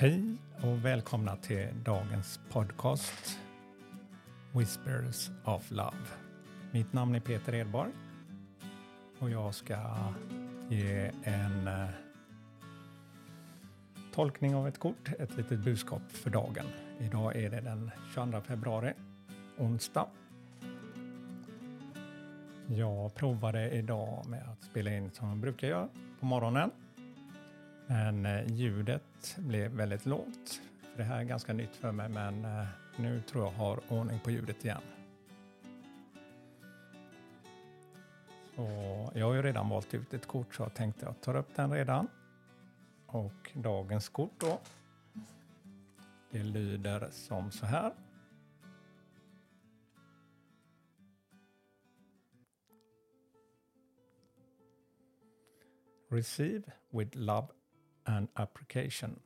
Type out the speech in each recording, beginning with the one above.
Hej och välkomna till dagens podcast Whispers of Love. Mitt namn är Peter Edborg och jag ska ge en eh, tolkning av ett kort, ett litet budskap för dagen. Idag är det den 22 februari, onsdag. Jag provade idag med att spela in som jag brukar göra på morgonen men eh, ljudet blev väldigt lågt. Det här är ganska nytt för mig men eh, nu tror jag har ordning på ljudet igen. Så jag har ju redan valt ut ett kort så jag tänkte jag tar upp den redan. Och dagens kort då. Det lyder som så här. Receive with love An application.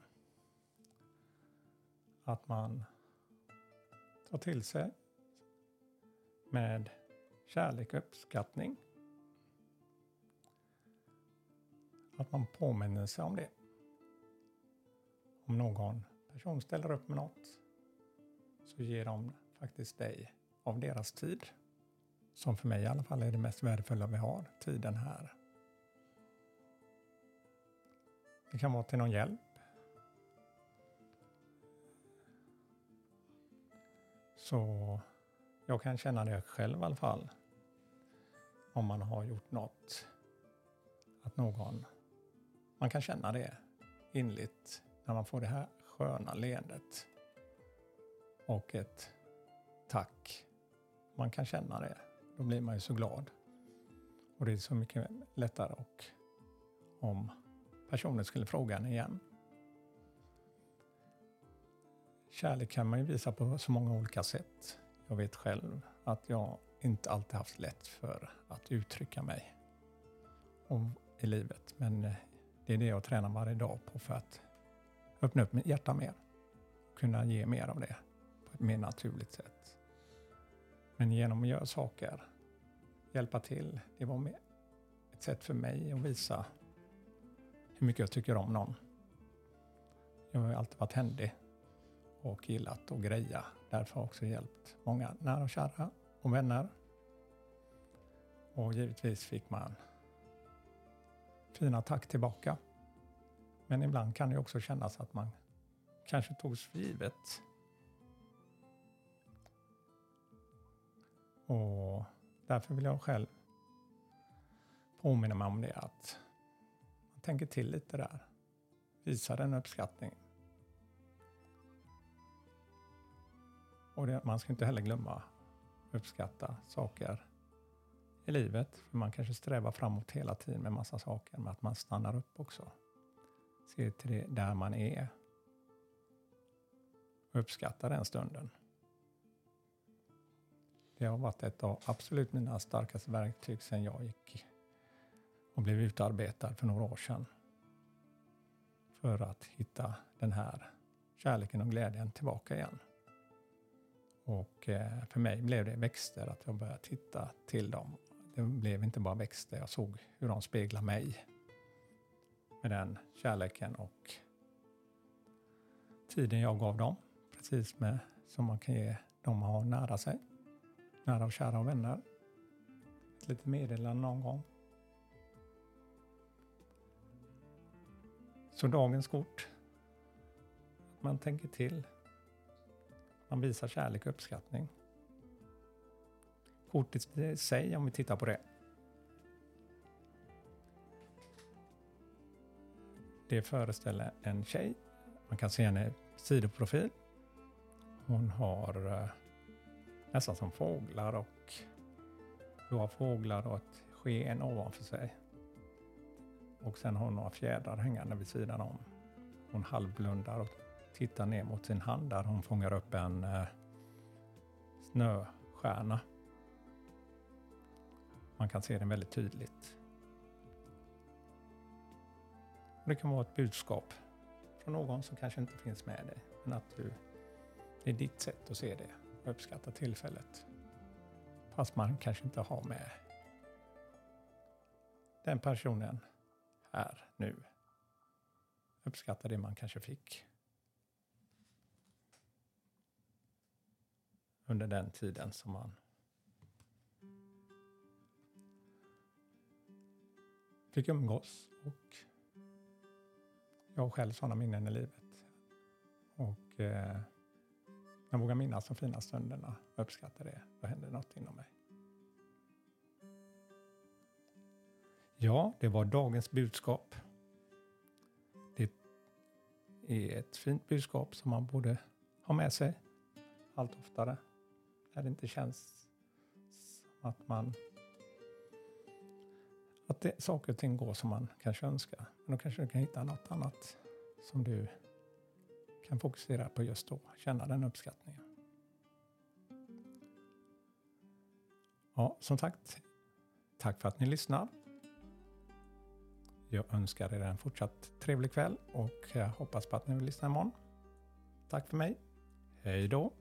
Att man tar till sig med kärlek och uppskattning. Att man påminner sig om det. Om någon person ställer upp med något så ger de faktiskt dig av deras tid. Som för mig i alla fall är det mest värdefulla vi har, tiden här. Det kan vara till någon hjälp. Så jag kan känna det själv i alla fall. Om man har gjort något. Att någon, man kan känna det inligt när man får det här sköna leendet. Och ett tack. Man kan känna det. Då blir man ju så glad. Och det är så mycket lättare och om personen skulle fråga henne igen. Kärlek kan man ju visa på så många olika sätt. Jag vet själv att jag inte alltid haft lätt för att uttrycka mig om, i livet. Men eh, det är det jag tränar varje dag på för att öppna upp mitt hjärta mer. Kunna ge mer av det på ett mer naturligt sätt. Men genom att göra saker, hjälpa till, det var ett sätt för mig att visa hur mycket jag tycker om någon. Jag har alltid varit händig och gillat att greja. Därför har jag också hjälpt många nära och kära och vänner. Och givetvis fick man fina tack tillbaka. Men ibland kan det också kännas att man kanske togs för givet. Och därför vill jag själv påminna mig om det att tänker till lite där. Visar den uppskattning. Och det, man ska inte heller glömma uppskatta saker i livet. För man kanske strävar framåt hela tiden med massa saker, men att man stannar upp också. Ser till det där man är. Och uppskattar den stunden. Det har varit ett av absolut mina starkaste verktyg sedan jag gick och blev utarbetad för några år sedan. För att hitta den här kärleken och glädjen tillbaka igen. Och eh, för mig blev det växter, att jag började titta till dem. Det blev inte bara växter, jag såg hur de speglar mig. Med den kärleken och tiden jag gav dem. Precis med, som man kan ge dem man har nära sig. Nära och kära och vänner. Ett litet meddelande någon gång. Så dagens kort. Man tänker till. Man visar kärlek och uppskattning. Kortet i sig, om vi tittar på det. Det föreställer en tjej. Man kan se henne sidoprofil. Hon har eh, nästan som fåglar och blåa fåglar och ett sken ovanför sig. Och sen har hon några fjädrar hängande vid sidan om. Hon halvblundar och tittar ner mot sin hand där hon fångar upp en eh, snöstjärna. Man kan se den väldigt tydligt. Det kan vara ett budskap från någon som kanske inte finns med dig. Men att du, det är ditt sätt att se det och uppskatta tillfället. Fast man kanske inte har med den personen här nu. Uppskatta det man kanske fick. Under den tiden som man fick umgås och jag har själv sådana minnen i livet. Och eh, jag vågar minnas de fina stunderna och uppskatta det. Då händer något inom mig. Ja, det var dagens budskap. Det är ett fint budskap som man borde ha med sig allt oftare. När det inte känns som att man att det, saker och ting går som man kanske önskar. Men då kanske du kan hitta något annat som du kan fokusera på just då. Känna den uppskattningen. Ja, som sagt, tack för att ni lyssnar. Jag önskar er en fortsatt trevlig kväll och jag hoppas på att ni vill lyssna imorgon. Tack för mig. Hej då!